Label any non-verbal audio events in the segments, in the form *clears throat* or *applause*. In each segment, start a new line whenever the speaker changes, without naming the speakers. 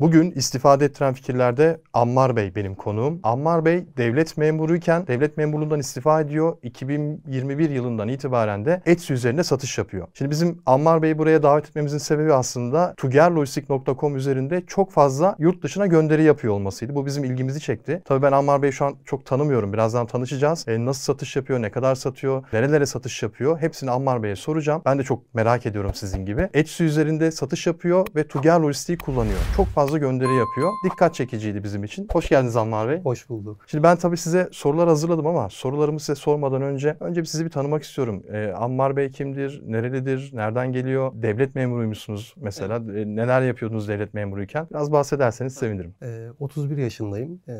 Bugün istifade ettiren fikirlerde Ammar Bey benim konuğum. Ammar Bey devlet memuruyken devlet memurluğundan istifa ediyor. 2021 yılından itibaren de Etsy üzerinde satış yapıyor. Şimdi bizim Ammar Bey'i buraya davet etmemizin sebebi aslında tugerlojistik.com üzerinde çok fazla yurt dışına gönderi yapıyor olmasıydı. Bu bizim ilgimizi çekti. Tabii ben Ammar Bey'i şu an çok tanımıyorum. Birazdan tanışacağız. E, nasıl satış yapıyor, ne kadar satıyor, nerelere satış yapıyor hepsini Ammar Bey'e soracağım. Ben de çok merak ediyorum sizin gibi. Etsy üzerinde satış yapıyor ve Tuger Lojistik'i kullanıyor. Çok fazla fazla gönderi yapıyor. Dikkat çekiciydi bizim için. Hoş geldiniz Ammar Bey.
Hoş bulduk.
Şimdi ben tabii size sorular hazırladım ama sorularımı size sormadan önce önce bir sizi bir tanımak istiyorum. Ee, Ammar Bey kimdir? Nerelidir? Nereden geliyor? Devlet memuruymuşsunuz mesela. Evet. Ee, neler yapıyordunuz devlet memuruyken? Biraz bahsederseniz sevinirim.
Ee, 31 yaşındayım. Ee,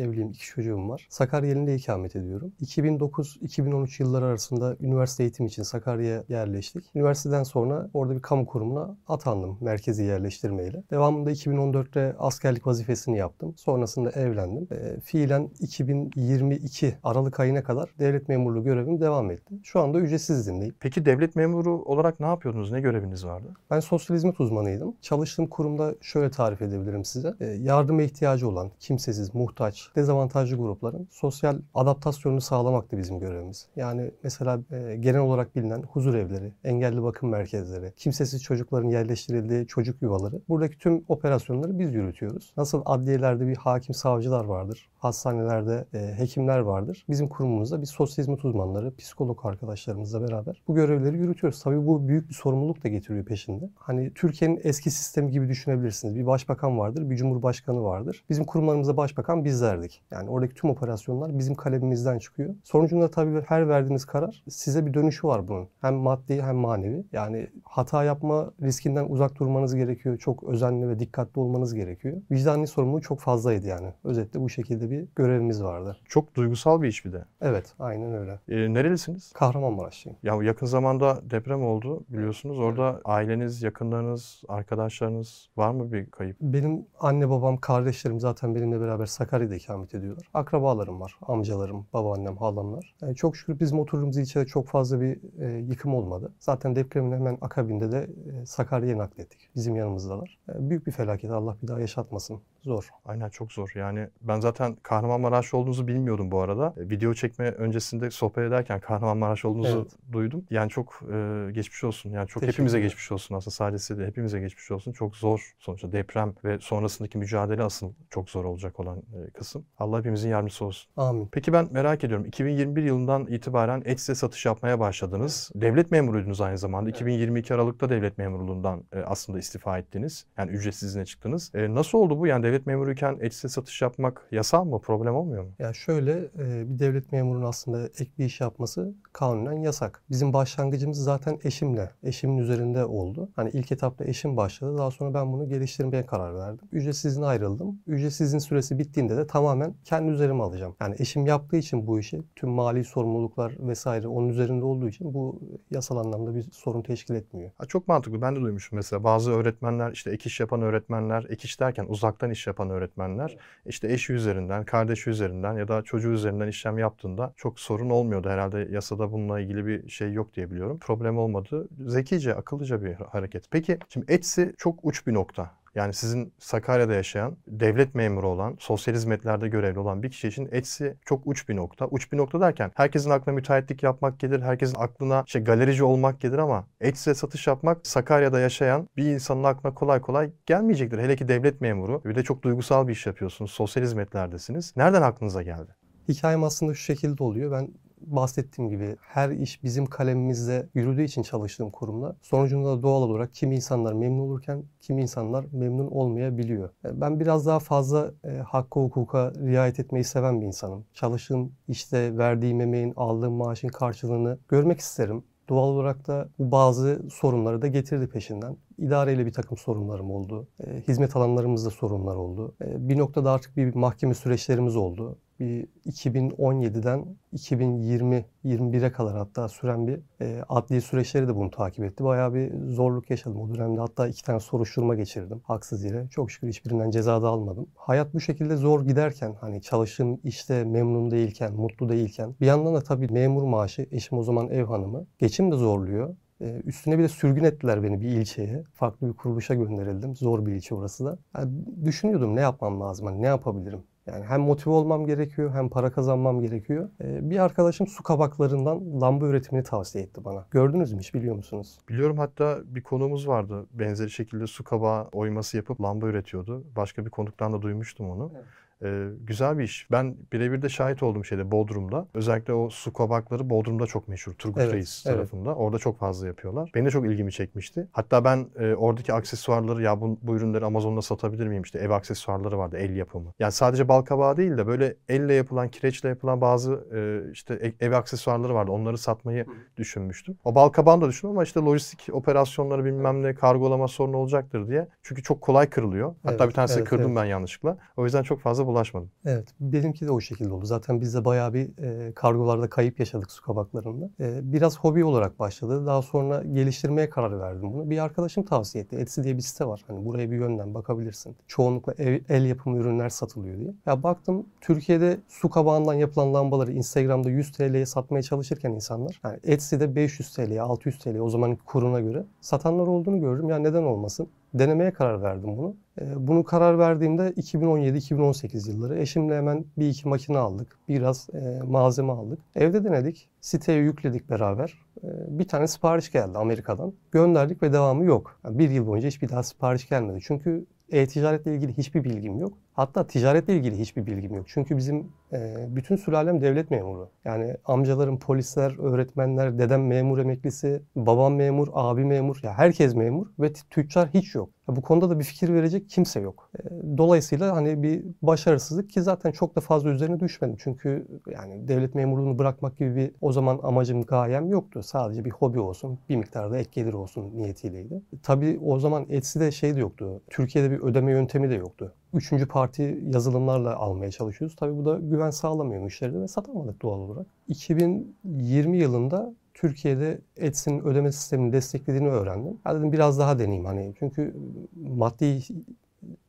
evliyim. iki çocuğum var. Sakarya ilinde ikamet ediyorum. 2009-2013 yılları arasında üniversite eğitim için Sakarya'ya yerleştik. Üniversiteden sonra orada bir kamu kurumuna atandım merkezi yerleştirmeyle. Devamında 2014 2014'te askerlik vazifesini yaptım. Sonrasında evlendim. E, fiilen 2022 Aralık ayına kadar devlet memurluğu görevim devam etti. Şu anda ücretsiz izinleyim.
Peki devlet memuru olarak ne yapıyordunuz? Ne göreviniz vardı?
Ben sosyal hizmet uzmanıydım. Çalıştığım kurumda şöyle tarif edebilirim size. E, yardıma ihtiyacı olan, kimsesiz, muhtaç, dezavantajlı grupların sosyal adaptasyonunu sağlamaktı bizim görevimiz. Yani mesela e, genel olarak bilinen huzur evleri, engelli bakım merkezleri, kimsesiz çocukların yerleştirildiği çocuk yuvaları. Buradaki tüm operasyonları operasyonları biz yürütüyoruz. Nasıl adliyelerde bir hakim savcılar vardır, hastanelerde e, hekimler vardır. Bizim kurumumuzda biz sosyal hizmet uzmanları, psikolog arkadaşlarımızla beraber bu görevleri yürütüyoruz. Tabii bu büyük bir sorumluluk da getiriyor peşinde. Hani Türkiye'nin eski sistemi gibi düşünebilirsiniz. Bir başbakan vardır, bir cumhurbaşkanı vardır. Bizim kurumlarımızda başbakan bizlerdik. Yani oradaki tüm operasyonlar bizim kalemimizden çıkıyor. Sonucunda tabii her verdiğiniz karar size bir dönüşü var bunun. Hem maddi hem manevi. Yani hata yapma riskinden uzak durmanız gerekiyor. Çok özenli ve dikkatli olmanız gerekiyor. Vicdani sorumluluğu çok fazlaydı yani. Özetle bu şekilde bir görevimiz vardı.
Çok duygusal bir iş bir de.
Evet, aynen öyle.
E, nerelisiniz?
Kahramanmaraşlıyım.
Ya yakın zamanda deprem oldu biliyorsunuz. Orada aileniz, yakınlarınız, arkadaşlarınız var mı bir kayıp?
Benim anne babam, kardeşlerim zaten benimle beraber Sakarya'da ikamet ediyorlar. Akrabalarım var, amcalarım, babaannem, halamlar. Yani çok şükür bizim oturduğumuz ilçede çok fazla bir e, yıkım olmadı. Zaten depremin hemen akabinde de e, Sakarya'ya naklettik. Bizim yanımızdalar. E, büyük bir felaket. Allah bir daha yaşatmasın. Zor.
Aynen çok zor. Yani ben zaten Kahramanmaraş olduğunuzu bilmiyordum bu arada. E, video çekme öncesinde sohbet ederken Kahramanmaraş olduğunuzu evet. duydum. Yani çok e, geçmiş olsun. Yani çok hepimize geçmiş olsun aslında. Sadece size de hepimize geçmiş olsun. Çok zor sonuçta deprem ve sonrasındaki mücadele asıl çok zor olacak olan e, kısım. Allah hepimizin yardımcısı olsun.
Amin.
Peki ben merak ediyorum. 2021 yılından itibaren Etsy satış yapmaya başladınız. Evet. Devlet memuruydunuz aynı zamanda. Evet. 2022 Aralık'ta devlet memurluğundan e, aslında istifa ettiniz. Yani ücretsiz izne çıktınız. E, nasıl oldu bu? Yani devlet memuruyken Etsy satış yapmak yasal mı? Problem olmuyor mu?
Ya şöyle e, bir devlet memurunun aslında ek bir iş yapması kanunen yasak. Bizim başlangıcımız zaten eşimle, eşimin üzerinde oldu. Hani ilk etapta eşim başladı. Daha sonra ben bunu geliştirmeye karar verdim. Ücretsizden ayrıldım. Ücretsizin süresi bittiğinde de tamamen kendi üzerime alacağım. Yani eşim yaptığı için bu işi tüm mali sorumluluklar vesaire onun üzerinde olduğu için bu yasal anlamda bir sorun teşkil etmiyor.
Ha, çok mantıklı. Ben de duymuşum mesela. Bazı öğretmenler işte ek iş yapan öğretmenler, ek iş derken uzaktan iş yapan öğretmenler işte eşi üzerinden, kardeşi üzerinden ya da çocuğu üzerinden işlem yaptığında çok sorun olmuyordu. Herhalde yasada bununla ilgili bir şey yok diye biliyorum. Problem olmadı. Zekice, akıllıca bir hareket. Peki şimdi Etsy çok uç bir nokta. Yani sizin Sakarya'da yaşayan, devlet memuru olan, sosyal hizmetlerde görevli olan bir kişi için Etsy çok uç bir nokta. Uç bir nokta derken herkesin aklına müteahhitlik yapmak gelir, herkesin aklına işte galerici olmak gelir ama Etsy'e satış yapmak Sakarya'da yaşayan bir insanın aklına kolay kolay gelmeyecektir. Hele ki devlet memuru. Bir de çok duygusal bir iş yapıyorsunuz. Sosyal hizmetlerdesiniz. Nereden aklınıza geldi?
Hikayem aslında şu şekilde oluyor. Ben bahsettiğim gibi her iş bizim kalemimizde yürüdüğü için çalıştığım kurumda sonucunda doğal olarak kimi insanlar memnun olurken kimi insanlar memnun olmayabiliyor. E, ben biraz daha fazla e, hakkı hukuka riayet etmeyi seven bir insanım. Çalıştığım işte verdiğim emeğin, aldığım maaşın karşılığını görmek isterim. Doğal olarak da bu bazı sorunları da getirdi peşinden. İdareyle bir takım sorunlarım oldu. E, hizmet alanlarımızda sorunlar oldu. E, bir noktada artık bir mahkeme süreçlerimiz oldu bir 2017'den 2020-21'e kadar hatta süren bir e, adli süreçleri de bunu takip etti. Bayağı bir zorluk yaşadım o dönemde. Hatta iki tane soruşturma geçirdim haksız yere. Çok şükür hiçbirinden ceza da almadım. Hayat bu şekilde zor giderken hani çalıştığım işte memnun değilken, mutlu değilken bir yandan da tabii memur maaşı, eşim o zaman ev hanımı. Geçim de zorluyor. E, üstüne bir de sürgün ettiler beni bir ilçeye. Farklı bir kuruluşa gönderildim. Zor bir ilçe orası da. Yani düşünüyordum ne yapmam lazım, hani ne yapabilirim. Yani hem motive olmam gerekiyor hem para kazanmam gerekiyor. Ee, bir arkadaşım su kabaklarından lamba üretimini tavsiye etti bana. Gördünüz mü hiç biliyor musunuz?
Biliyorum hatta bir konuğumuz vardı. Benzeri şekilde su kabağı oyması yapıp lamba üretiyordu. Başka bir konuktan da duymuştum onu. Evet. Ee, güzel bir iş. Ben birebir de şahit oldum şeyde Bodrum'da. Özellikle o su kabakları Bodrum'da çok meşhur. Turgut evet, Reis evet. tarafında. Orada çok fazla yapıyorlar. Benim de çok ilgimi çekmişti. Hatta ben e, oradaki aksesuarları ya bu, bu ürünleri Amazon'da satabilir miyim? İşte ev aksesuarları vardı el yapımı. Yani sadece bal kabağı değil de böyle elle yapılan, kireçle yapılan bazı e, işte e, ev aksesuarları vardı. Onları satmayı Hı. düşünmüştüm. O bal kabağını da düşündüm ama işte lojistik operasyonları bilmem ne kargolama sorunu olacaktır diye. Çünkü çok kolay kırılıyor. Hatta evet, bir tanesini evet, kırdım evet. ben yanlışlıkla. O yüzden çok fazla bulaşmadım.
Evet, benimki de o şekilde oldu. Zaten biz de bayağı bir e, kargolarda kayıp yaşadık su kabaklarında. E, biraz hobi olarak başladı. Daha sonra geliştirmeye karar verdim bunu. Bir arkadaşım tavsiye etti. Etsy diye bir site var. Hani buraya bir yönden bakabilirsin. Çoğunlukla ev, el yapımı ürünler satılıyor diye. Ya baktım Türkiye'de su kabağından yapılan lambaları Instagram'da 100 TL'ye satmaya çalışırken insanlar yani Etsy'de 500 TL'ye, 600 TL'ye o zamanın kuruna göre satanlar olduğunu gördüm. Ya neden olmasın? Denemeye karar verdim bunu. Ee, bunu karar verdiğimde 2017-2018 yılları eşimle hemen bir iki makine aldık. Biraz e, malzeme aldık. Evde denedik. Siteye yükledik beraber. Ee, bir tane sipariş geldi Amerika'dan. Gönderdik ve devamı yok. bir yıl boyunca hiçbir daha sipariş gelmedi. Çünkü e-ticaretle ilgili hiçbir bilgim yok. Hatta ticaretle ilgili hiçbir bilgim yok. Çünkü bizim e, bütün sülalem devlet memuru. Yani amcalarım polisler, öğretmenler, dedem memur emeklisi, babam memur, abi memur. Ya herkes memur ve tüccar hiç yok. Bu konuda da bir fikir verecek kimse yok. E, dolayısıyla hani bir başarısızlık ki zaten çok da fazla üzerine düşmedim. Çünkü yani devlet memurluğunu bırakmak gibi bir o zaman amacım, gayem yoktu. Sadece bir hobi olsun, bir miktarda ek gelir olsun niyetiyleydi. Tabii o zaman Etsy'de şey de yoktu. Türkiye'de bir ödeme yöntemi de yoktu üçüncü parti yazılımlarla almaya çalışıyoruz. Tabii bu da güven sağlamıyor müşteride ve satamadık doğal olarak. 2020 yılında Türkiye'de Etsy'nin ödeme sistemini desteklediğini öğrendim. Ya dedim biraz daha deneyeyim hani çünkü maddi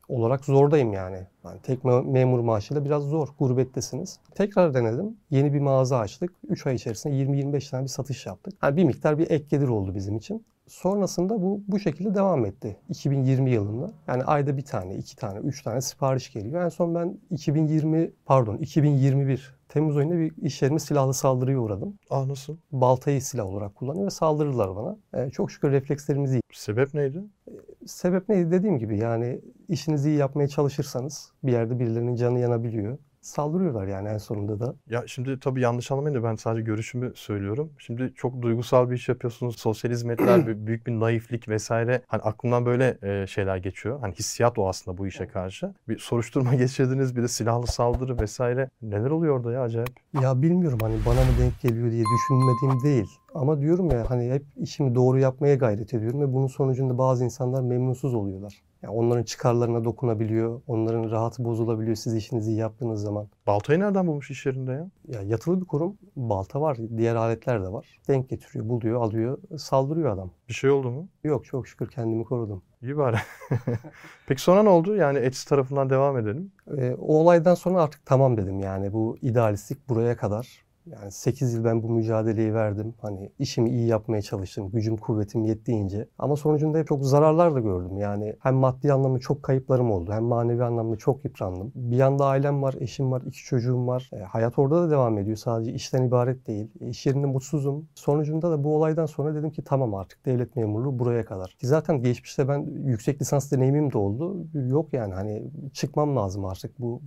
olarak zordayım yani. yani tek memur maaşıyla biraz zor. Gurbettesiniz. Tekrar denedim. Yeni bir mağaza açtık. 3 ay içerisinde 20-25 tane bir satış yaptık. Yani bir miktar bir ek gelir oldu bizim için. Sonrasında bu bu şekilde devam etti 2020 yılında. Yani ayda bir tane, iki tane, üç tane sipariş geliyor. En son ben 2020 pardon 2021 Temmuz ayında bir iş yerime silahlı saldırıya uğradım.
Ah nasıl?
Baltayı silah olarak kullanıyor ve saldırırlar bana. Ee, çok şükür reflekslerimiz iyi.
Sebep neydi?
Ee, sebep neydi dediğim gibi yani işinizi iyi yapmaya çalışırsanız bir yerde birilerinin canı yanabiliyor saldırıyorlar yani en sonunda da.
Ya şimdi tabii yanlış anlamayın da ben sadece görüşümü söylüyorum. Şimdi çok duygusal bir iş yapıyorsunuz. Sosyal hizmetler, *clears throat* büyük bir naiflik vesaire. Hani aklımdan böyle e, şeyler geçiyor. Hani hissiyat o aslında bu işe karşı. Bir soruşturma *laughs* geçirdiniz, bir de silahlı saldırı vesaire. Neler oluyor orada ya acayip?
Ya bilmiyorum hani bana mı denk geliyor diye düşünmediğim değil. Ama diyorum ya hani hep işimi doğru yapmaya gayret ediyorum ve bunun sonucunda bazı insanlar memnunsuz oluyorlar. Yani onların çıkarlarına dokunabiliyor, onların rahatı bozulabiliyor siz işinizi iyi yaptığınız zaman.
Baltayı nereden bulmuş iş yerinde ya?
Ya yatılı bir kurum. Balta var, diğer aletler de var. Denk getiriyor, buluyor, alıyor, saldırıyor adam.
Bir şey oldu mu?
Yok çok şükür kendimi korudum.
İyi bari. *laughs* Peki sonra ne oldu? Yani Etsy tarafından devam edelim.
Ee, o olaydan sonra artık tamam dedim yani bu idealistlik buraya kadar. Yani 8 yıl ben bu mücadeleyi verdim. Hani işimi iyi yapmaya çalıştım. Gücüm kuvvetim yettiğince. Ama sonucunda hep çok zararlar da gördüm. Yani hem maddi anlamda çok kayıplarım oldu. Hem manevi anlamda çok yıprandım. Bir yanda ailem var, eşim var, iki çocuğum var. E, hayat orada da devam ediyor. Sadece işten ibaret değil. E, iş yerinde mutsuzum. Sonucunda da bu olaydan sonra dedim ki tamam artık devlet memurluğu buraya kadar. Ki zaten geçmişte ben yüksek lisans deneyimim de oldu. Yok yani hani çıkmam lazım artık bu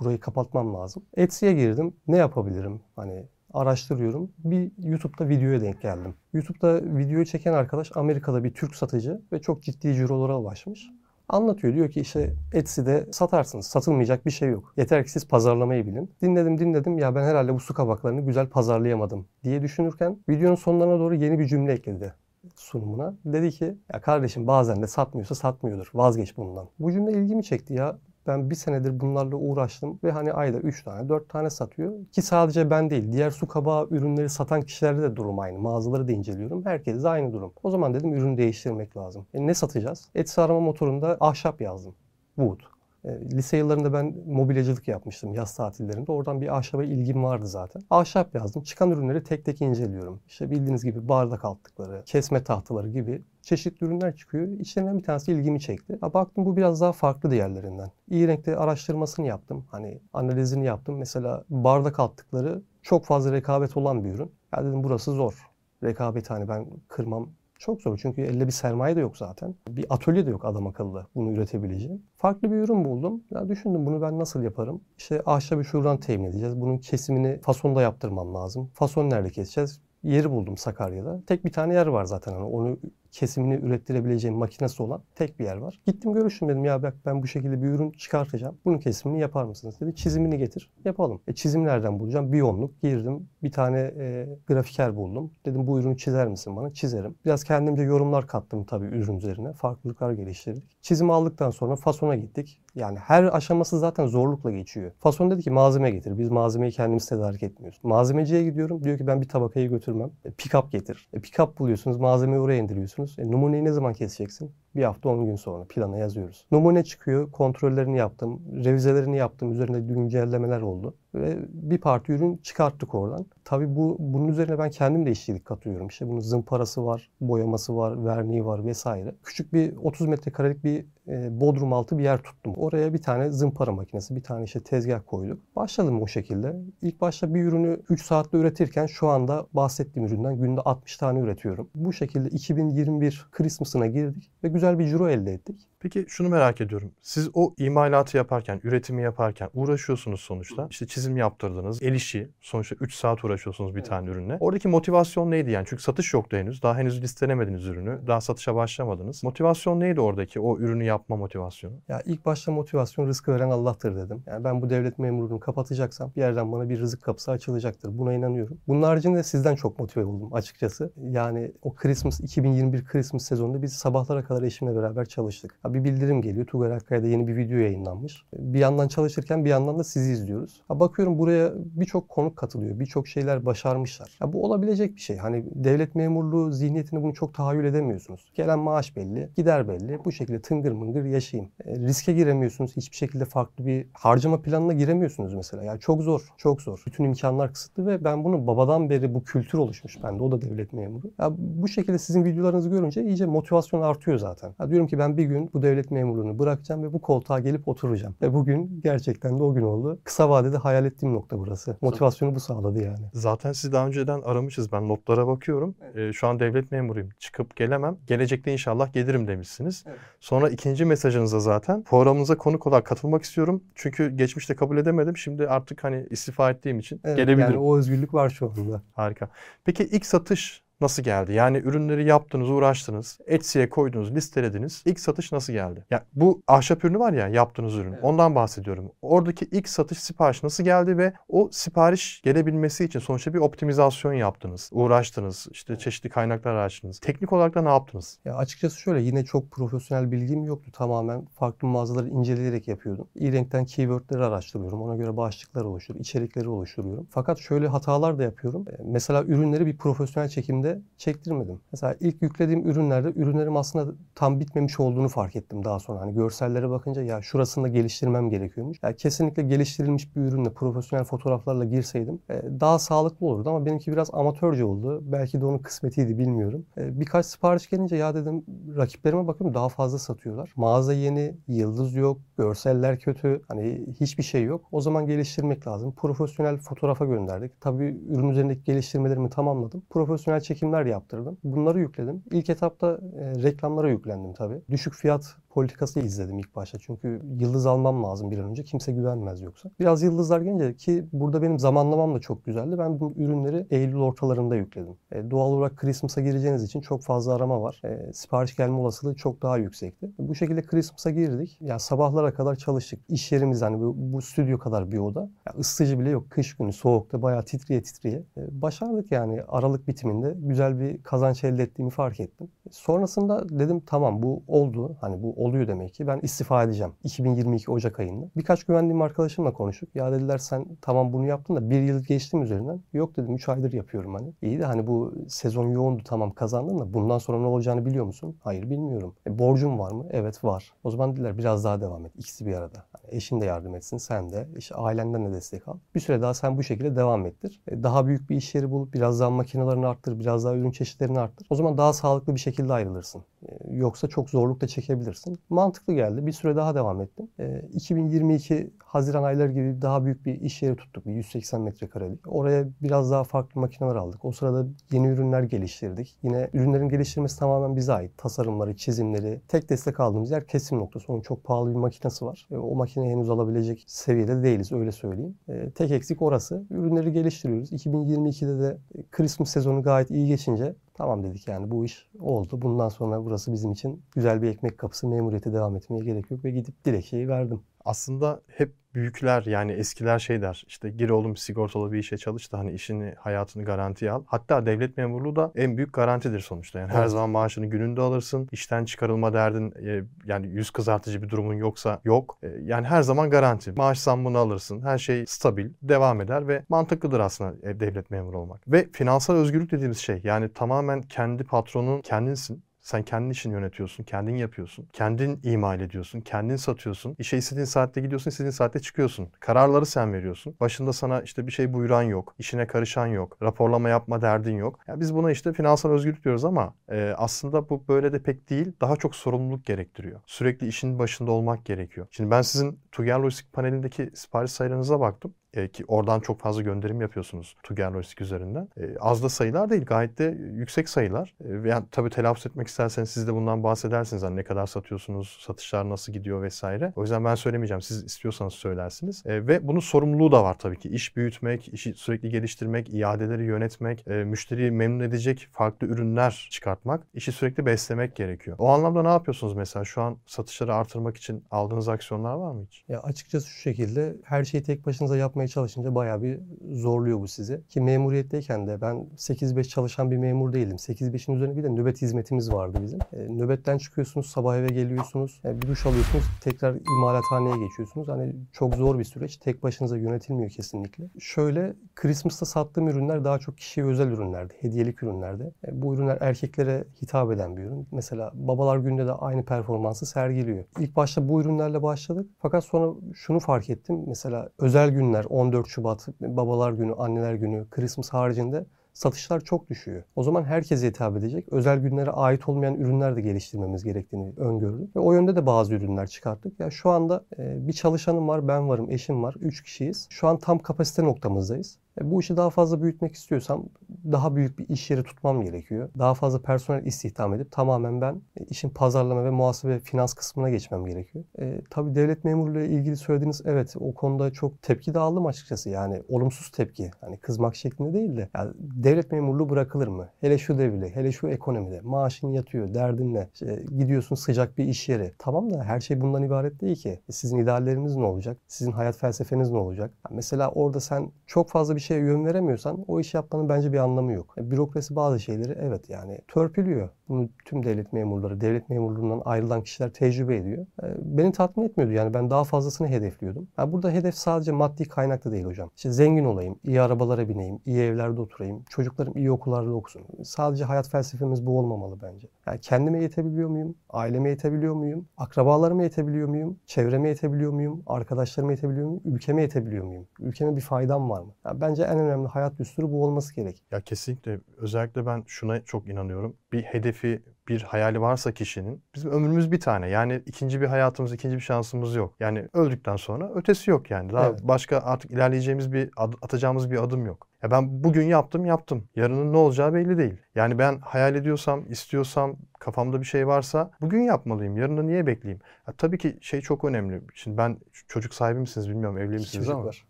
burayı kapatmam lazım. Etsy'ye girdim. Ne yapabilirim? Hani araştırıyorum. Bir YouTube'da videoya denk geldim. YouTube'da videoyu çeken arkadaş Amerika'da bir Türk satıcı ve çok ciddi cirolara ulaşmış. Anlatıyor diyor ki işte Etsy'de satarsınız. Satılmayacak bir şey yok. Yeter ki siz pazarlamayı bilin. Dinledim dinledim ya ben herhalde bu su kabaklarını güzel pazarlayamadım diye düşünürken videonun sonlarına doğru yeni bir cümle ekledi sunumuna. Dedi ki ya kardeşim bazen de satmıyorsa satmıyordur. Vazgeç bundan. Bu cümle ilgimi çekti ya. Ben bir senedir bunlarla uğraştım ve hani ayda 3 tane 4 tane satıyor. Ki sadece ben değil diğer su kabağı ürünleri satan kişilerde de durum aynı. Mağazaları da inceliyorum. Herkes de aynı durum. O zaman dedim ürünü değiştirmek lazım. E ne satacağız? Etsy arama motorunda ahşap yazdım. Wood. E, lise yıllarında ben mobilyacılık yapmıştım yaz tatillerinde. Oradan bir ahşaba ilgim vardı zaten. Ahşap yazdım. Çıkan ürünleri tek tek inceliyorum. İşte bildiğiniz gibi bardak altlıkları, kesme tahtaları gibi çeşitli ürünler çıkıyor. İçlerinden bir tanesi ilgimi çekti. Ha, baktım bu biraz daha farklı diğerlerinden. İyi renkte araştırmasını yaptım. Hani analizini yaptım. Mesela bardak altlıkları çok fazla rekabet olan bir ürün. Ya dedim burası zor. Rekabet hani ben kırmam çok zor çünkü elde bir sermaye de yok zaten. Bir atölye de yok adam akıllı bunu üretebileceğim. Farklı bir ürün buldum. Ya düşündüm bunu ben nasıl yaparım? İşte ahşabı şuradan temin edeceğiz. Bunun kesimini fasonda yaptırmam lazım. Fason nerede keseceğiz? Yeri buldum Sakarya'da. Tek bir tane yer var zaten. Hani onu kesimini ürettirebileceğim makinesi olan tek bir yer var. Gittim görüştüm dedim ya bak ben bu şekilde bir ürün çıkartacağım. Bunun kesimini yapar mısınız dedi. Çizimini getir yapalım. E çizim nereden bulacağım? Biyonluk girdim. Bir tane e, grafiker buldum. Dedim bu ürünü çizer misin bana? Çizerim. Biraz kendimce yorumlar kattım tabii ürün üzerine. Farklılıklar geliştirdik. Çizimi aldıktan sonra fasona gittik. Yani her aşaması zaten zorlukla geçiyor. Fason dedi ki malzeme getir. Biz malzemeyi kendimiz tedarik etmiyoruz. Malzemeciye gidiyorum. Diyor ki ben bir tabakayı götürmem. E, pick-up getir. E, pick-up buluyorsunuz. Malzemeyi oraya indiriyorsunuz. E, numuneyi ne zaman keseceksin? Bir hafta 10 gün sonra plana yazıyoruz. Numune çıkıyor. Kontrollerini yaptım. Revizelerini yaptım. Üzerinde güncellemeler oldu. Ve bir parti ürün çıkarttık oradan. Tabii bu bunun üzerine ben kendim de işçilik katıyorum. İşte bunun zımparası var, boyaması var, verniği var vesaire. Küçük bir 30 metrekarelik bir e, bodrum altı bir yer tuttum. Oraya bir tane zımpara makinesi, bir tane işte tezgah koyduk. Başladım o şekilde. İlk başta bir ürünü 3 saatte üretirken şu anda bahsettiğim üründen günde 60 tane üretiyorum. Bu şekilde 2021 Christmas'ına girdik ve güzel bir ciro elde ettik.
Peki şunu merak ediyorum. Siz o imalatı yaparken, üretimi yaparken uğraşıyorsunuz sonuçta. İşte çizim yaptırdınız, el işi. Sonuçta 3 saat uğraşıyorsunuz bir tane ürünle. Oradaki motivasyon neydi yani? Çünkü satış yoktu henüz. Daha henüz listelemediniz ürünü. Daha satışa başlamadınız. Motivasyon neydi oradaki o ürünü yapma motivasyonu?
Ya ilk başta motivasyon rızkı veren Allah'tır dedim. Yani ben bu devlet memurluğunu kapatacaksam bir yerden bana bir rızık kapısı açılacaktır. Buna inanıyorum. Bunun haricinde sizden çok motive oldum açıkçası. Yani o Christmas 2021 Christmas sezonunda biz sabahlara kadar eşimle beraber çalıştık. Bir bildirim geliyor. Tugay Akkaya'da yeni bir video yayınlanmış. Bir yandan çalışırken bir yandan da sizi izliyoruz. Ha bakıyorum buraya birçok konuk katılıyor. Birçok şeyler başarmışlar. Ya bu olabilecek bir şey. Hani devlet memurluğu zihniyetini bunu çok tahayyül edemiyorsunuz. Gelen maaş belli, gider belli. Bu şekilde tıngır mıngır yaşayayım. E, riske giremiyorsunuz. Hiçbir şekilde farklı bir harcama planına giremiyorsunuz mesela. Yani çok zor, çok zor. Bütün imkanlar kısıtlı ve ben bunu babadan beri bu kültür oluşmuş bende. O da devlet memuru. Ya bu şekilde sizin videolarınızı görünce iyice motivasyon artıyor zaten. Ya diyorum ki ben bir gün bu devlet memurluğunu bırakacağım ve bu koltuğa gelip oturacağım. Ve bugün gerçekten de o gün oldu. Kısa vadede hayal ettiğim nokta burası. Motivasyonu bu sağladı yani.
Zaten sizi daha önceden aramışız. Ben notlara bakıyorum. Ee, şu an devlet memuruyum. Çıkıp gelemem. Gelecekte inşallah gelirim demişsiniz.
Evet.
Sonra ikinci mesajınızda zaten programımıza konuk olarak katılmak istiyorum. Çünkü geçmişte kabul edemedim. Şimdi artık hani istifa ettiğim için
Evet,
gelebilirim.
Yani o özgürlük var şu anda.
Harika. Peki ilk satış nasıl geldi? Yani ürünleri yaptınız, uğraştınız, Etsy'ye koydunuz, listelediniz. İlk satış nasıl geldi? Ya bu ahşap ürünü var ya yaptığınız ürün.
Evet.
Ondan bahsediyorum. Oradaki ilk satış sipariş nasıl geldi ve o sipariş gelebilmesi için sonuçta bir optimizasyon yaptınız. Uğraştınız, işte çeşitli kaynaklar araştırdınız. Teknik olarak da ne yaptınız?
Ya açıkçası şöyle yine çok profesyonel bilgim yoktu. Tamamen farklı mağazaları inceleyerek yapıyordum. E-Renk'ten keywordleri araştırıyorum. Ona göre başlıklar oluşturuyorum, içerikleri oluşturuyorum. Fakat şöyle hatalar da yapıyorum. E, Mesela ürünleri bir profesyonel çekimde çektirmedim. Mesela ilk yüklediğim ürünlerde ürünlerim aslında tam bitmemiş olduğunu fark ettim daha sonra. Hani görsellere bakınca ya şurasını da geliştirmem gerekiyormuş. Ya kesinlikle geliştirilmiş bir ürünle profesyonel fotoğraflarla girseydim e, daha sağlıklı olurdu ama benimki biraz amatörce oldu. Belki de onun kısmetiydi bilmiyorum. E, Birkaç sipariş gelince ya dedim rakiplerime bakıyorum daha fazla satıyorlar. Mağaza yeni, yıldız yok, görseller kötü. Hani hiçbir şey yok. O zaman geliştirmek lazım. Profesyonel fotoğrafa gönderdik. Tabii ürün üzerindeki geliştirmelerimi tamamladım. Profesyonel çekimler yaptırdım. Bunları yükledim. İlk etapta e, reklamlara yüklendim tabii. Düşük fiyat politikası izledim ilk başta. Çünkü yıldız almam lazım bir an önce. Kimse güvenmez yoksa. Biraz yıldızlar gelince ki burada benim zamanlamam da çok güzeldi. Ben bu ürünleri Eylül ortalarında yükledim. E, doğal olarak Christmas'a gireceğiniz için çok fazla arama var. E, sipariş gelme olasılığı çok daha yüksekti. Bu şekilde Christmas'a girdik. Ya sabahlara kadar çalıştık. İş yerimiz hani bu, bu stüdyo kadar bir oda. Ya ısıtıcı bile yok. Kış günü soğukta bayağı titriye titriye. E, başardık yani Aralık bitiminde güzel bir kazanç elde ettiğimi fark ettim. Sonrasında dedim tamam bu oldu. Hani bu oluyor demek ki. Ben istifa edeceğim 2022 Ocak ayında. Birkaç güvendiğim arkadaşımla konuştuk. Ya dediler sen tamam bunu yaptın da bir yıl geçti mi üzerinden? Yok dedim 3 aydır yapıyorum hani. İyi de hani bu sezon yoğundu tamam kazandın da bundan sonra ne olacağını biliyor musun? Hayır bilmiyorum. E, borcum var mı? Evet var. O zaman dediler biraz daha devam et. İkisi bir arada. Yani eşin de yardım etsin sen de. İşte ailenden de destek al. Bir süre daha sen bu şekilde devam ettir. E, daha büyük bir iş yeri bul. Biraz daha makinelerini arttır. Biraz daha ürün çeşitlerini arttır. O zaman daha sağlıklı bir şekilde ayrılırsın. E, yoksa çok zorluk da çekebilirsin. Mantıklı geldi. Bir süre daha devam ettim. E, 2022 Haziran ayları gibi daha büyük bir iş yeri tuttuk. Bir 180 metrekarelik. Oraya biraz daha farklı makineler aldık. O sırada yeni ürünler geliştirdik. Yine ürünlerin geliştirmesi tamamen bize ait. Tasarımları, çizimleri. Tek destek aldığımız yer kesim noktası. Onun çok pahalı bir makinesi var. E, o makineyi henüz alabilecek seviyede değiliz öyle söyleyeyim. E, tek eksik orası. Ürünleri geliştiriyoruz. 2022'de de Christmas sezonu gayet iyi geçince Tamam dedik yani bu iş oldu. Bundan sonra burası bizim için güzel bir ekmek kapısı. Memuriyete devam etmeye gerek yok ve gidip dilekçeyi verdim.
Aslında hep büyükler yani eskiler şey der işte gir oğlum sigortalı bir işe çalış da hani işini hayatını garantiye al. Hatta devlet memurluğu da en büyük garantidir sonuçta. Yani her
Evet.
zaman maaşını gününde alırsın. İşten çıkarılma derdin e, yani yüz kızartıcı bir durumun yoksa yok. E, Yani her zaman garanti. Maaş zammını alırsın. Her şey stabil devam eder ve mantıklıdır aslında e, devlet memuru olmak. Ve finansal özgürlük dediğimiz şey yani tamamen kendi patronun kendinsin. Sen kendin işini yönetiyorsun, kendin yapıyorsun, kendin imal ediyorsun, kendin satıyorsun. İşe istediğin saatte gidiyorsun, istediğin saatte çıkıyorsun. Kararları sen veriyorsun. Başında sana işte bir şey buyuran yok, işine karışan yok, raporlama yapma derdin yok. Ya biz buna işte finansal özgürlük diyoruz ama e, aslında bu böyle de pek değil. Daha çok sorumluluk gerektiriyor. Sürekli işin başında olmak gerekiyor. Şimdi ben sizin Tuger Lojistik panelindeki sipariş sayılarınıza baktım. E, ki oradan çok fazla gönderim yapıyorsunuz Tuger Lojistik üzerinden. E, az da sayılar değil, gayet de yüksek sayılar. E, yani tabii telaffuz etmek isterseniz siz de bundan bahsedersiniz. Hani ne kadar satıyorsunuz, satışlar nasıl gidiyor vesaire. O yüzden ben söylemeyeceğim. Siz istiyorsanız söylersiniz. E, ve bunun sorumluluğu da var tabii ki. İş büyütmek, işi sürekli geliştirmek, iadeleri yönetmek, e, müşteriyi memnun edecek farklı ürünler çıkartmak, işi sürekli beslemek gerekiyor. O anlamda ne yapıyorsunuz mesela? Şu an satışları artırmak için aldığınız aksiyonlar var mı hiç?
Ya açıkçası şu şekilde her şeyi tek başınıza yapmaya çalışınca bayağı bir zorluyor bu sizi. Ki memuriyetteyken de ben 8-5 çalışan bir memur değildim. 8-5'in üzerine bir de nöbet hizmetimiz vardı bizim. E, nöbetten çıkıyorsunuz, sabah eve geliyorsunuz, e, bir duş alıyorsunuz, tekrar imalathaneye geçiyorsunuz. Hani çok zor bir süreç. Tek başınıza yönetilmiyor kesinlikle. Şöyle Christmas'ta sattığım ürünler daha çok kişiye özel ürünlerdi. Hediyelik ürünlerdi. E, bu ürünler erkeklere hitap eden bir ürün. Mesela babalar günde de aynı performansı sergiliyor. İlk başta bu ürünlerle başladık. Fakat sonra şunu fark ettim. Mesela özel günler 14 Şubat, babalar günü, anneler günü, Christmas haricinde satışlar çok düşüyor. O zaman herkese hitap edecek, özel günlere ait olmayan ürünler de geliştirmemiz gerektiğini öngördük. Ve o yönde de bazı ürünler çıkarttık. Ya şu anda e, bir çalışanım var, ben varım, eşim var, 3 kişiyiz. Şu an tam kapasite noktamızdayız. E, bu işi daha fazla büyütmek istiyorsam daha büyük bir iş yeri tutmam gerekiyor. Daha fazla personel istihdam edip tamamen ben e, işin pazarlama ve muhasebe finans kısmına geçmem gerekiyor. E, tabii devlet memurluğu ilgili söylediğiniz evet o konuda çok tepki de aldım açıkçası. Yani olumsuz tepki. Hani kızmak şeklinde değil de. Yani devlet memurluğu bırakılır mı? Hele şu devirde, hele şu ekonomide. Maaşın yatıyor, derdin ne? İşte gidiyorsun sıcak bir iş yeri. Tamam da her şey bundan ibaret değil ki. E, Sizin idealleriniz ne olacak? Sizin hayat felsefeniz ne olacak? Yani mesela orada sen çok fazla bir şeye yön veremiyorsan o işi yapmanın bence bir anlamı yok. E, Bürokrasi bazı şeyleri evet yani törpülüyor. Bunu tüm devlet memurları, devlet memurluğundan ayrılan kişiler tecrübe ediyor. E, Beni tatmin etmiyordu yani ben daha fazlasını hedefliyordum. Yani burada hedef sadece maddi kaynaklı değil hocam. İşte zengin olayım, iyi arabalara bineyim, iyi evlerde oturayım, çocuklarım iyi okullarda okusun. Sadece hayat felsefemiz bu olmamalı bence. Yani kendime yetebiliyor muyum? Aileme yetebiliyor muyum? Akrabalarıma yetebiliyor muyum? Çevreme yetebiliyor muyum? Arkadaşlarıma yetebiliyor muyum? Ülkeme yetebiliyor muyum? Ülkeme bir faydam var mı? Yani bence en önemli hayat düsturu bu olması gerek.
Ya kesinlikle özellikle ben şuna çok inanıyorum. Bir hedefi, bir hayali varsa kişinin bizim ömrümüz bir tane. Yani ikinci bir hayatımız, ikinci bir şansımız yok. Yani öldükten sonra ötesi yok yani. Daha
Evet.
başka artık ilerleyeceğimiz bir atacağımız bir adım yok. Ya ben bugün yaptım, yaptım. Yarının ne olacağı belli değil. Yani ben hayal ediyorsam, istiyorsam, kafamda bir şey varsa bugün yapmalıyım. Yarını niye bekleyeyim? Ya tabii ki şey çok önemli. Şimdi ben çocuk sahibi misiniz bilmiyorum, evli misiniz
çocuk
ama.
var.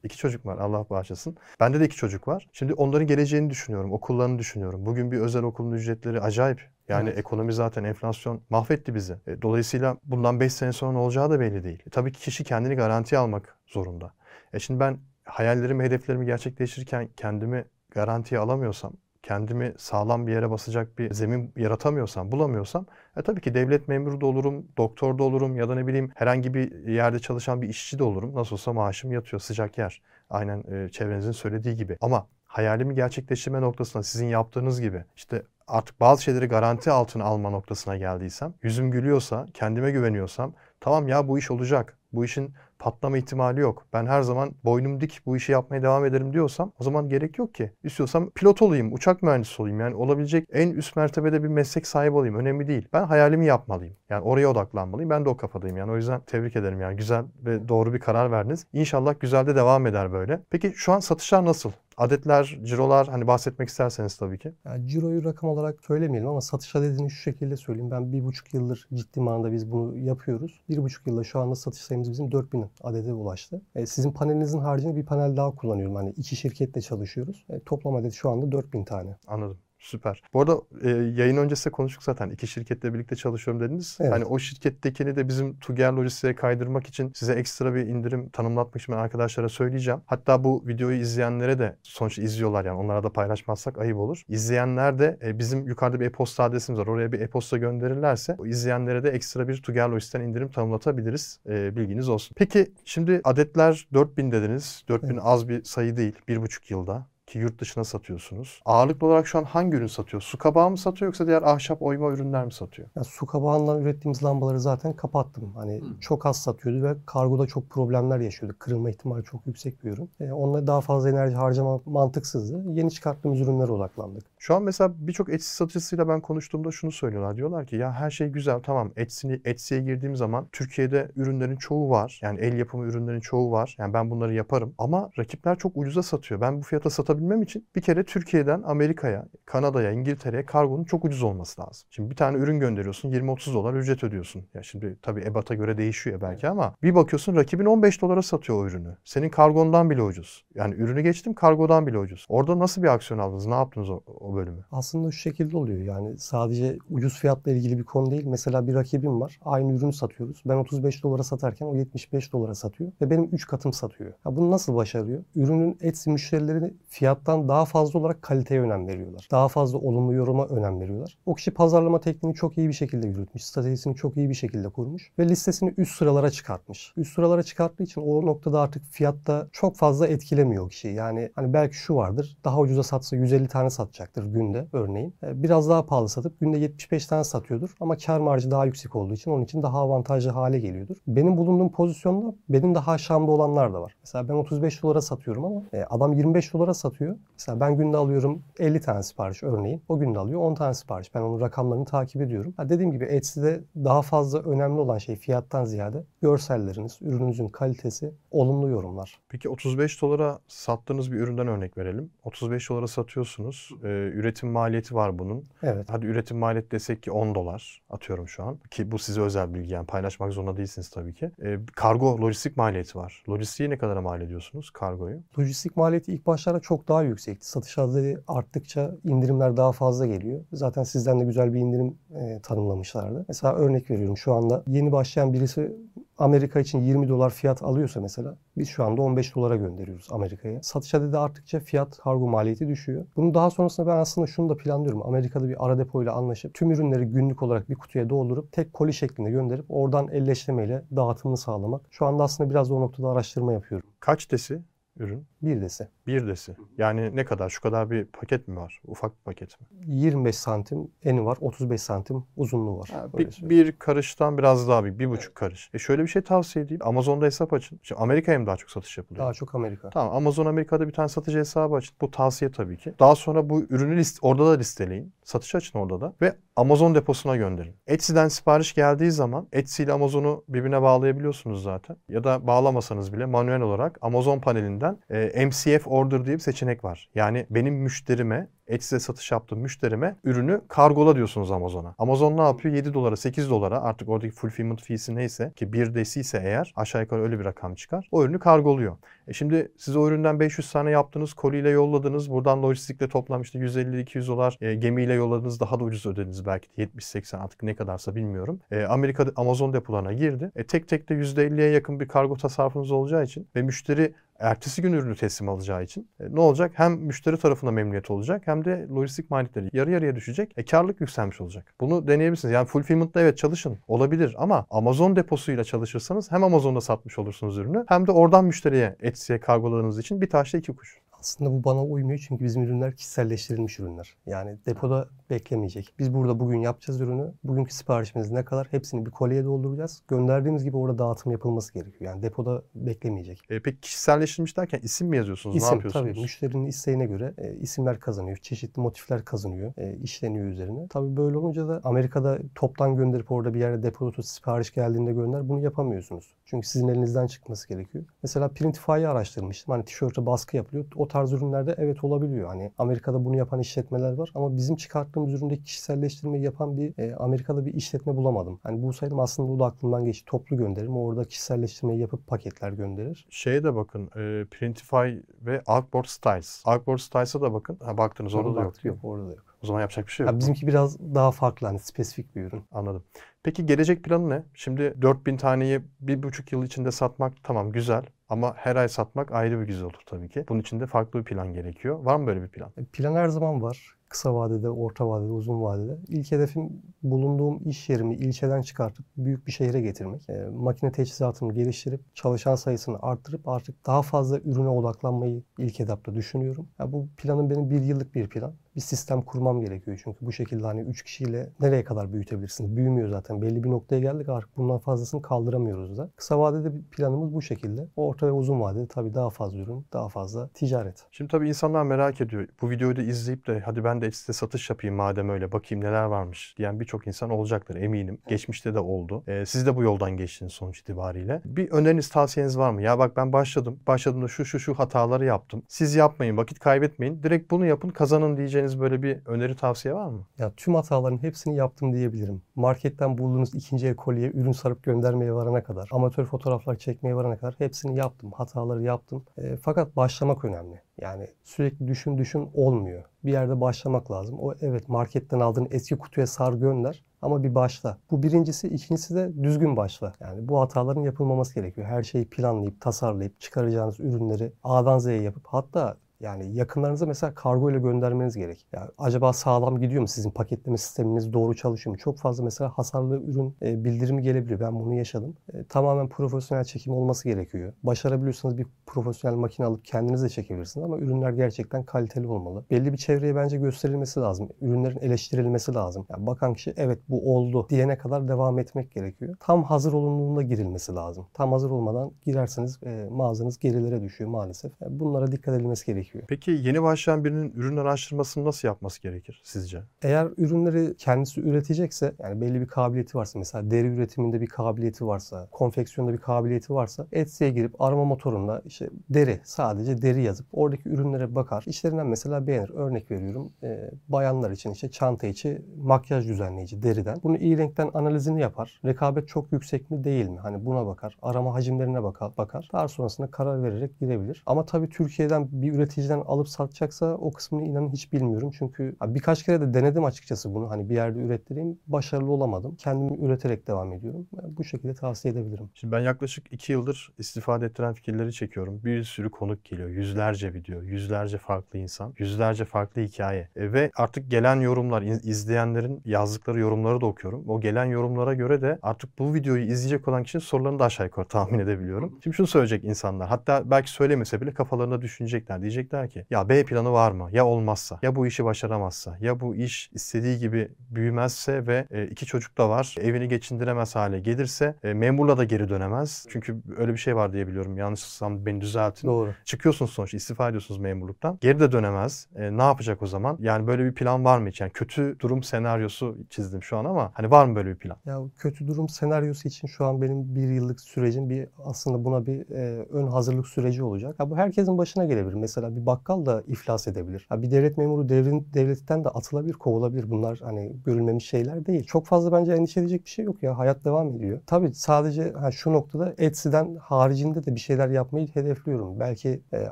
İki çocuk var Allah bağışlasın. Bende de iki çocuk var. Şimdi onların geleceğini düşünüyorum, okullarını düşünüyorum. Bugün bir özel okulun ücretleri acayip. Yani
Evet.
ekonomi zaten enflasyon mahvetti bizi. E, Dolayısıyla bundan 5 sene sonra ne olacağı da belli değil. E, tabii ki kişi kendini garantiye almak zorunda. E şimdi ben hayallerimi, hedeflerimi gerçekleştirirken kendimi garantiye alamıyorsam kendimi sağlam bir yere basacak bir zemin yaratamıyorsam, bulamıyorsam e tabii ki devlet memuru da olurum, doktor da olurum ya da ne bileyim herhangi bir yerde çalışan bir işçi de olurum. Nasıl olsa maaşım yatıyor, sıcak yer. Aynen e, çevrenizin söylediği gibi. Ama hayalimi gerçekleştirme noktasında sizin yaptığınız gibi işte artık bazı şeyleri garanti altına alma noktasına geldiysem, yüzüm gülüyorsa, kendime güveniyorsam tamam ya bu iş olacak. Bu işin patlama ihtimali yok. Ben her zaman boynum dik bu işi yapmaya devam ederim diyorsam o zaman gerek yok ki. İstiyorsam pilot olayım, uçak mühendisi olayım. Yani olabilecek en üst mertebede bir meslek sahibi olayım. Önemli değil. Ben hayalimi yapmalıyım. Yani oraya odaklanmalıyım. Ben de o kafadayım. Yani o yüzden tebrik ederim. Yani güzel ve doğru bir karar verdiniz. İnşallah güzel de devam eder böyle. Peki şu an satışlar nasıl? Adetler, cirolar hani bahsetmek isterseniz tabii ki.
Yani ciroyu rakam olarak söylemeyelim ama satış adedini şu şekilde söyleyeyim. Ben bir buçuk yıldır ciddi manada biz bunu yapıyoruz. Bir buçuk yılda şu anda satış sayımız bizim 4000 adede ulaştı. E, sizin panelinizin haricinde bir panel daha kullanıyorum. Hani iki şirketle çalışıyoruz. E, toplam adet şu anda 4000 tane.
Anladım. Süper. Bu arada e, yayın öncesi konuştuk zaten. İki şirketle birlikte çalışıyorum dediniz.
Evet.
Hani o şirkettekini de bizim Tuger Lojistik'e kaydırmak için size ekstra bir indirim tanımlatmak ben arkadaşlara söyleyeceğim. Hatta bu videoyu izleyenlere de sonuçta izliyorlar yani onlara da paylaşmazsak ayıp olur. İzleyenler de e, bizim yukarıda bir e-posta adresimiz var. Oraya bir e-posta gönderirlerse o izleyenlere de ekstra bir Tuger Lojistik'ten indirim tanımlatabiliriz. E, bilginiz olsun. Peki şimdi adetler 4000 dediniz. 4000
Evet.
az bir sayı değil. Bir buçuk yılda ki yurt dışına satıyorsunuz. Ağırlıklı olarak şu an hangi ürün satıyor? Su kabağı mı satıyor yoksa diğer ahşap oyma ürünler mi satıyor?
Yani su kabağından ürettiğimiz lambaları zaten kapattım. Hani çok az satıyordu ve kargoda çok problemler yaşıyorduk. Kırılma ihtimali çok yüksek bir ürün. E, onunla daha fazla enerji harcama mantıksızdı. Yeni çıkarttığımız ürünlere odaklandık.
Şu an mesela birçok Etsy satıcısıyla ben konuştuğumda şunu söylüyorlar. Diyorlar ki ya her şey güzel tamam Etsy'ye Etsy'ye girdiğim zaman Türkiye'de ürünlerin çoğu var. Yani el yapımı ürünlerin çoğu var. Yani ben bunları yaparım. Ama rakipler çok ucuza satıyor. Ben bu fiyata satabilmem için bir kere Türkiye'den Amerika'ya, Kanada'ya, İngiltere'ye kargonun çok ucuz olması lazım. Şimdi bir tane ürün gönderiyorsun 20-30 dolar ücret ödüyorsun. Ya şimdi tabii ebat'a göre değişiyor belki ama bir bakıyorsun rakibin 15 dolara satıyor o ürünü. Senin kargondan bile ucuz. Yani ürünü geçtim kargodan bile ucuz. Orada nasıl bir aksiyon aldınız? Ne yaptınız o, o bölümü?
Aslında şu şekilde oluyor yani sadece ucuz fiyatla ilgili bir konu değil. Mesela bir rakibim var. Aynı ürünü satıyoruz. Ben 35 dolara satarken o 75 dolara satıyor ve benim 3 katım satıyor. Ya bunu nasıl başarıyor? Ürünün Etsy müşterileri fiyattan daha fazla olarak kaliteye önem veriyorlar. Daha fazla olumlu yoruma önem veriyorlar. O kişi pazarlama tekniğini çok iyi bir şekilde yürütmüş. Stratejisini çok iyi bir şekilde kurmuş ve listesini üst sıralara çıkartmış. Üst sıralara çıkarttığı için o noktada artık fiyatta çok fazla etkilemiyor o kişiyi. Yani hani belki şu vardır. Daha ucuza satsa 150 tane satacaktır günde örneğin. E, Biraz daha pahalı satıp günde 75 tane satıyordur ama kar marjı daha yüksek olduğu için onun için daha avantajlı hale geliyordur. Benim bulunduğum pozisyonda benim daha aşağımda olanlar da var. Mesela ben 35 dolara satıyorum ama e, adam 25 dolara satıyor. Mesela ben günde alıyorum 50 tane sipariş örneğin. O günde alıyor 10 tane sipariş. Ben onun rakamlarını takip ediyorum. Ha, dediğim gibi Etsy'de daha fazla önemli olan şey fiyattan ziyade görselleriniz, ürününüzün kalitesi, olumlu yorumlar.
Peki 35 dolara sattığınız bir üründen örnek verelim. 35 dolara satıyorsunuz. Ee, üretim maliyeti var bunun.
Evet.
Hadi üretim maliyeti desek ki 10 dolar atıyorum şu an. Ki bu size özel bilgi yani paylaşmak zorunda değilsiniz tabii ki. Ee, kargo, lojistik maliyeti var. Lojistiği ne kadara mal ediyorsunuz kargoyu?
Lojistik maliyeti ilk başlarda çok daha yüksekti. Satış adları arttıkça indirimler daha fazla geliyor. Zaten sizden de güzel bir indirim e, tanımlamışlardı. Mesela örnek veriyorum şu anda yeni başlayan birisi Amerika için 20 dolar fiyat alıyorsa mesela biz şu anda 15 dolara gönderiyoruz Amerika'ya. Satış adedi arttıkça fiyat kargo maliyeti düşüyor. Bunun daha sonrasında ben aslında şunu da planlıyorum. Amerika'da bir ara depoyla anlaşıp tüm ürünleri günlük olarak bir kutuya doldurup tek koli şeklinde gönderip oradan elleştirmeyle dağıtımını sağlamak. Şu anda aslında biraz da o noktada araştırma yapıyorum.
Kaç desi ürün?
Bir dese.
Bir desi. Yani ne kadar? Şu kadar bir paket mi var? Ufak bir paket mi?
25 santim eni var, 35 santim uzunluğu var. Öyle
Bir, bir karıştan biraz daha büyük. Bir buçuk karış. E şöyle bir şey tavsiye edeyim. Amazon'da hesap açın. Şimdi Amerika'ya mı daha çok satış yapılıyor?
Daha çok Amerika.
Tamam Amazon Amerika'da bir tane satıcı hesabı açın. Bu tavsiye tabii ki. Daha sonra bu ürünü list orada da listeleyin. Satış açın orada da ve Amazon deposuna gönderin. Etsy'den sipariş geldiği zaman Etsy ile Amazon'u birbirine bağlayabiliyorsunuz zaten. Ya da bağlamasanız bile manuel olarak Amazon panelinden e, MCF order diye bir seçenek var. Yani benim müşterime Etsy'de satış yaptığım müşterime ürünü kargola diyorsunuz Amazon'a. Amazon ne yapıyor? 7 dolara 8 dolara artık oradaki fulfillment fee'si neyse ki bir desiyse eğer aşağı yukarı öyle bir rakam çıkar. O ürünü kargoluyor. E şimdi siz o üründen 500 tane yaptınız, koliyle yolladınız. Buradan lojistikle toplam işte 150-200 dolar e, gemiyle yolladınız. Daha da ucuz ödediniz belki de 70-80 artık ne kadarsa bilmiyorum. E, Amerika Amazon depolarına girdi. E, tek tek de %50'ye yakın bir kargo tasarrufunuz olacağı için ve müşteri ertesi gün ürünü teslim alacağı için e, ne olacak? Hem müşteri tarafında memnuniyet olacak hem de lojistik maliyetleri yarı yarıya düşecek. E karlılık yükselmiş olacak. Bunu deneyebilirsiniz. Yani fulfillment'da evet çalışın. Olabilir ama Amazon deposuyla çalışırsanız hem Amazon'da satmış olursunuz ürünü hem de oradan müşteriye Etsy'ye kargoladığınız için bir taşla iki kuş.
Aslında bu bana uymuyor çünkü bizim ürünler kişiselleştirilmiş ürünler. Yani depoda beklemeyecek. Biz burada bugün yapacağız ürünü. Bugünkü siparişimiz ne kadar hepsini bir kolyeye dolduracağız. Gönderdiğimiz gibi orada dağıtım yapılması gerekiyor. Yani depoda beklemeyecek.
E, peki kişiselleştirilmiş derken isim mi yazıyorsunuz? ne
İsim
yapıyorsunuz?
tabii müşterinin isteğine göre e, isimler kazanıyor. Çeşitli motifler kazanıyor. E, işleniyor üzerine. Tabii böyle olunca da Amerika'da toptan gönderip orada bir yerde depoda tut sipariş geldiğinde gönder. Bunu yapamıyorsunuz. Çünkü sizin elinizden çıkması gerekiyor. Mesela Printify'ı araştırmıştım. Hani tişörte baskı yapılıyor. O tarz ürünlerde evet olabiliyor. Hani Amerika'da bunu yapan işletmeler var ama bizim çıkarttığımız üründeki kişiselleştirmeyi yapan bir e, Amerika'da bir işletme bulamadım. Hani bulsaydım aslında o da aklımdan geçti. Toplu gönderirim. Orada kişiselleştirmeyi yapıp paketler gönderir.
Şeye de bakın. E, Printify ve Outboard Styles. Outboard Styles'a da bakın. Ha, baktınız orada da yok.
Yok. Orada da yok.
O zaman yapacak bir şey yok.
Ya bizimki biraz daha farklı hani spesifik bir ürün.
Anladım. Peki gelecek planı ne? Şimdi 4000 taneyi bir buçuk yıl içinde satmak tamam güzel. Ama her ay satmak ayrı bir güzel olur tabii ki. Bunun için de farklı bir plan gerekiyor. Var mı böyle bir plan?
E, Plan her zaman var. Kısa vadede, orta vadede, uzun vadede. İlk hedefim bulunduğum iş yerimi ilçeden çıkartıp büyük bir şehre getirmek. E, makine teçhizatını geliştirip çalışan sayısını arttırıp artık daha fazla ürüne odaklanmayı ilk etapta düşünüyorum. Ya bu planın benim bir yıllık bir plan. Bir sistem kurmam gerekiyor çünkü bu şekilde hani 3 kişiyle nereye kadar büyütebilirsiniz? Büyümüyor zaten. Belli bir noktaya geldik artık bundan fazlasını kaldıramıyoruz da. Kısa vadede bir planımız bu şekilde. Orta ve uzun vadede tabii daha fazla ürün, daha fazla ticaret.
Şimdi tabii insanlar merak ediyor. Bu videoyu da izleyip de hadi ben de Etsy'de satış yapayım madem öyle bakayım neler varmış diyen birçok insan olacaktır eminim. Geçmişte de oldu. Ee, siz de bu yoldan geçtiniz sonuç itibariyle. Bir öneriniz, tavsiyeniz var mı? Ya bak ben başladım. Başladığımda şu şu şu hataları yaptım. Siz yapmayın, vakit kaybetmeyin. Direkt bunu yapın, kazanın diyeceğiniz böyle bir öneri tavsiye var mı?
Ya tüm hataların hepsini yaptım diyebilirim. Marketten bulduğunuz ikinci el kolye ürün sarıp göndermeye varana kadar, amatör fotoğraflar çekmeye varana kadar hepsini yaptım. Hataları yaptım. E, fakat başlamak önemli. Yani sürekli düşün düşün olmuyor. Bir yerde başlamak lazım. O evet marketten aldığın eski kutuya sar gönder ama bir başla. Bu birincisi. ikincisi de düzgün başla. Yani bu hataların yapılmaması gerekiyor. Her şeyi planlayıp, tasarlayıp, çıkaracağınız ürünleri A'dan Z'ye yapıp hatta yani yakınlarınıza mesela kargo ile göndermeniz gerek. Yani acaba sağlam gidiyor mu sizin paketleme sisteminiz doğru çalışıyor mu? Çok fazla mesela hasarlı ürün e, bildirimi gelebiliyor. Ben bunu yaşadım. E, tamamen profesyonel çekim olması gerekiyor. Başarabiliyorsanız bir profesyonel makine alıp kendiniz de çekebilirsiniz ama ürünler gerçekten kaliteli olmalı. Belli bir çevreye bence gösterilmesi lazım. Ürünlerin eleştirilmesi lazım. Yani bakan kişi evet bu oldu diyene kadar devam etmek gerekiyor. Tam hazır olunduğunda girilmesi lazım. Tam hazır olmadan girerseniz e, mağazanız gerilere düşüyor maalesef. Yani bunlara dikkat edilmesi gerekiyor.
Peki yeni başlayan birinin ürün araştırmasını nasıl yapması gerekir sizce?
Eğer ürünleri kendisi üretecekse yani belli bir kabiliyeti varsa mesela deri üretiminde bir kabiliyeti varsa, konfeksiyonda bir kabiliyeti varsa Etsy'ye girip arama motorunda işte deri sadece deri yazıp oradaki ürünlere bakar. İşlerinden mesela beğenir. Örnek veriyorum e, bayanlar için işte çanta içi makyaj düzenleyici deriden. Bunu iyi renkten analizini yapar. Rekabet çok yüksek mi değil mi? Hani buna bakar. Arama hacimlerine bakar. bakar. Daha sonrasında karar vererek girebilir. Ama tabii Türkiye'den bir üreticiden alıp satacaksa o kısmını inanın hiç bilmiyorum. Çünkü birkaç kere de denedim açıkçası bunu. Hani bir yerde ürettireyim. Başarılı olamadım. Kendimi üreterek devam ediyorum. Bu şekilde tavsiye edebilirim.
Şimdi ben yaklaşık iki yıldır istifade ettiren fikirleri çekiyorum. Bir sürü konuk geliyor. Yüzlerce video, yüzlerce farklı insan, yüzlerce farklı hikaye. E, ve artık gelen yorumlar, izleyenlerin yazdıkları yorumları da okuyorum. O gelen yorumlara göre de artık bu videoyu izleyecek olan kişinin sorularını da aşağı yukarı *laughs* tahmin edebiliyorum. Şimdi şunu söyleyecek insanlar. Hatta belki söylemese bile kafalarında düşünecekler. Diyecekler ki ya B planı var mı? Ya olmazsa? Ya bu işi başaramazsa? Ya bu iş istediği gibi büyümezse ve e, iki çocuk da var. Evini geçindiremez hale gelirse e, memurla da geri dönemez. Çünkü öyle bir şey var diye biliyorum. Yanlışsam beni düzeltin.
Doğru.
Çıkıyorsunuz sonuç istifa ediyorsunuz memurluktan. Geri de dönemez. E, ne yapacak o zaman? Yani böyle bir plan var mı hiç? Yani kötü durum senaryosu çizdim şu an ama hani var mı böyle bir plan?
Ya kötü durum senaryosu için şu an benim bir yıllık sürecim bir aslında buna bir e, ön hazırlık süreci olacak. Ya bu herkesin başına gelebilir. Mesela bir bakkal da iflas edebilir. Ya bir devlet memuru devrin, devletten de atılabilir, kovulabilir. Bunlar hani görülmemiş şeyler değil. Çok fazla bence endişe edecek bir şey yok ya. Hayat devam ediyor. Tabii sadece ha, şu noktada Etsy'den haricinde de bir şeyler yapmayı hedefliyorum. Belki e,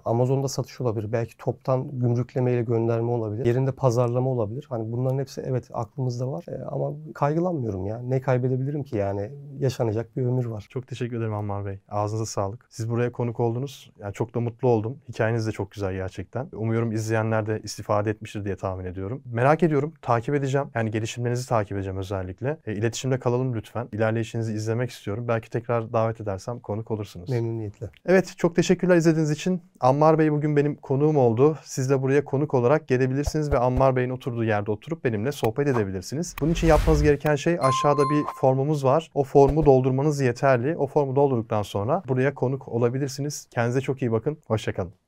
Amazon'da satış olabilir. Belki toptan gümrüklemeyle gönderme olabilir. Yerinde pazarlama olabilir. Hani bunların hepsi evet aklımızda var. E, ama kaygılanmıyorum ya. Ne kaybedebilirim ki yani? Yaşanacak bir ömür var.
Çok teşekkür ederim Ammar Bey. Ağzınıza sağlık. Siz buraya konuk oldunuz. Yani çok da mutlu oldum. Hikayeniz de çok güzel gerçekten. Umuyorum izleyenler de istifade etmiştir diye tahmin ediyorum. Merak ediyorum. Takip edeceğim. Yani gelişimlerinizi takip edeceğim özellikle. E, iletişimde kalalım lütfen. İlerleyişinizi izlemek istiyorum. Belki tekrar davet edersem konuk olursunuz.
Memnuniyetle.
Evet çok teşekkürler izlediğiniz için. Ammar Bey bugün benim konuğum oldu. Siz de buraya konuk olarak gelebilirsiniz ve Ammar Bey'in oturduğu yerde oturup benimle sohbet edebilirsiniz. Bunun için yapmanız gereken şey aşağıda bir formumuz var. O formu doldurmanız yeterli. O formu doldurduktan sonra buraya konuk olabilirsiniz. Kendinize çok iyi bakın. Hoşçakalın.